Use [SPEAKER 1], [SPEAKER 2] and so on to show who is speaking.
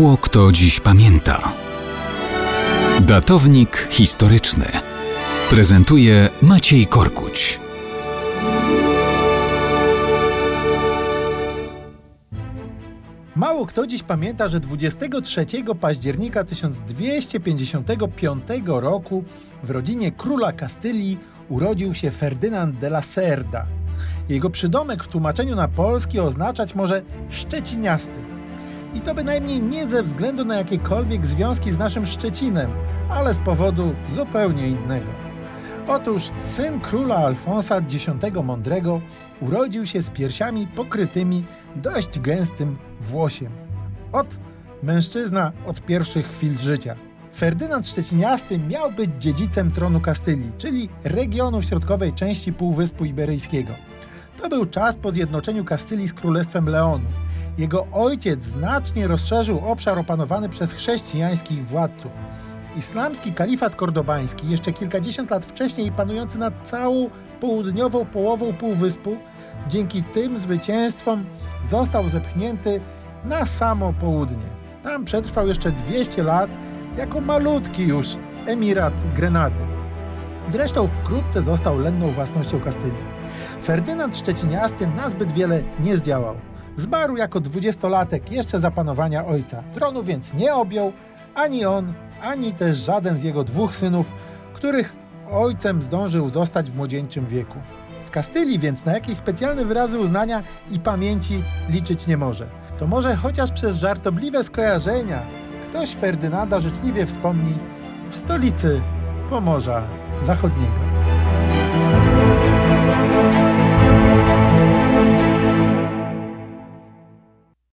[SPEAKER 1] Mało kto dziś pamięta. Datownik historyczny prezentuje Maciej Korkuć.
[SPEAKER 2] Mało kto dziś pamięta, że 23 października 1255 roku w rodzinie króla Kastylii urodził się Ferdynand de la Cerda. Jego przydomek w tłumaczeniu na polski oznaczać może szczeciniasty. I to bynajmniej nie ze względu na jakiekolwiek związki z naszym Szczecinem, ale z powodu zupełnie innego. Otóż syn króla Alfonsa X Mądrego urodził się z piersiami pokrytymi dość gęstym włosiem. Ot, mężczyzna od pierwszych chwil życia. Ferdynand Szczeciniasty miał być dziedzicem tronu Kastylii, czyli regionu w środkowej części Półwyspu Iberyjskiego. To był czas po zjednoczeniu Kastylii z Królestwem Leonu. Jego ojciec znacznie rozszerzył obszar opanowany przez chrześcijańskich władców. Islamski kalifat kordobański, jeszcze kilkadziesiąt lat wcześniej panujący nad całą południową połową półwyspu, dzięki tym zwycięstwom został zepchnięty na samo południe. Tam przetrwał jeszcze 200 lat jako malutki już emirat Grenady. Zresztą wkrótce został lenną własnością Kastylii. Ferdynand Szczeciniasty nazbyt wiele nie zdziałał. Zmarł jako dwudziestolatek jeszcze za panowania ojca. Tronu więc nie objął ani on, ani też żaden z jego dwóch synów, których ojcem zdążył zostać w młodzieńczym wieku. W Kastylii więc na jakieś specjalne wyrazy uznania i pamięci liczyć nie może. To może chociaż przez żartobliwe skojarzenia ktoś Ferdynanda życzliwie wspomni w stolicy Pomorza Zachodniego.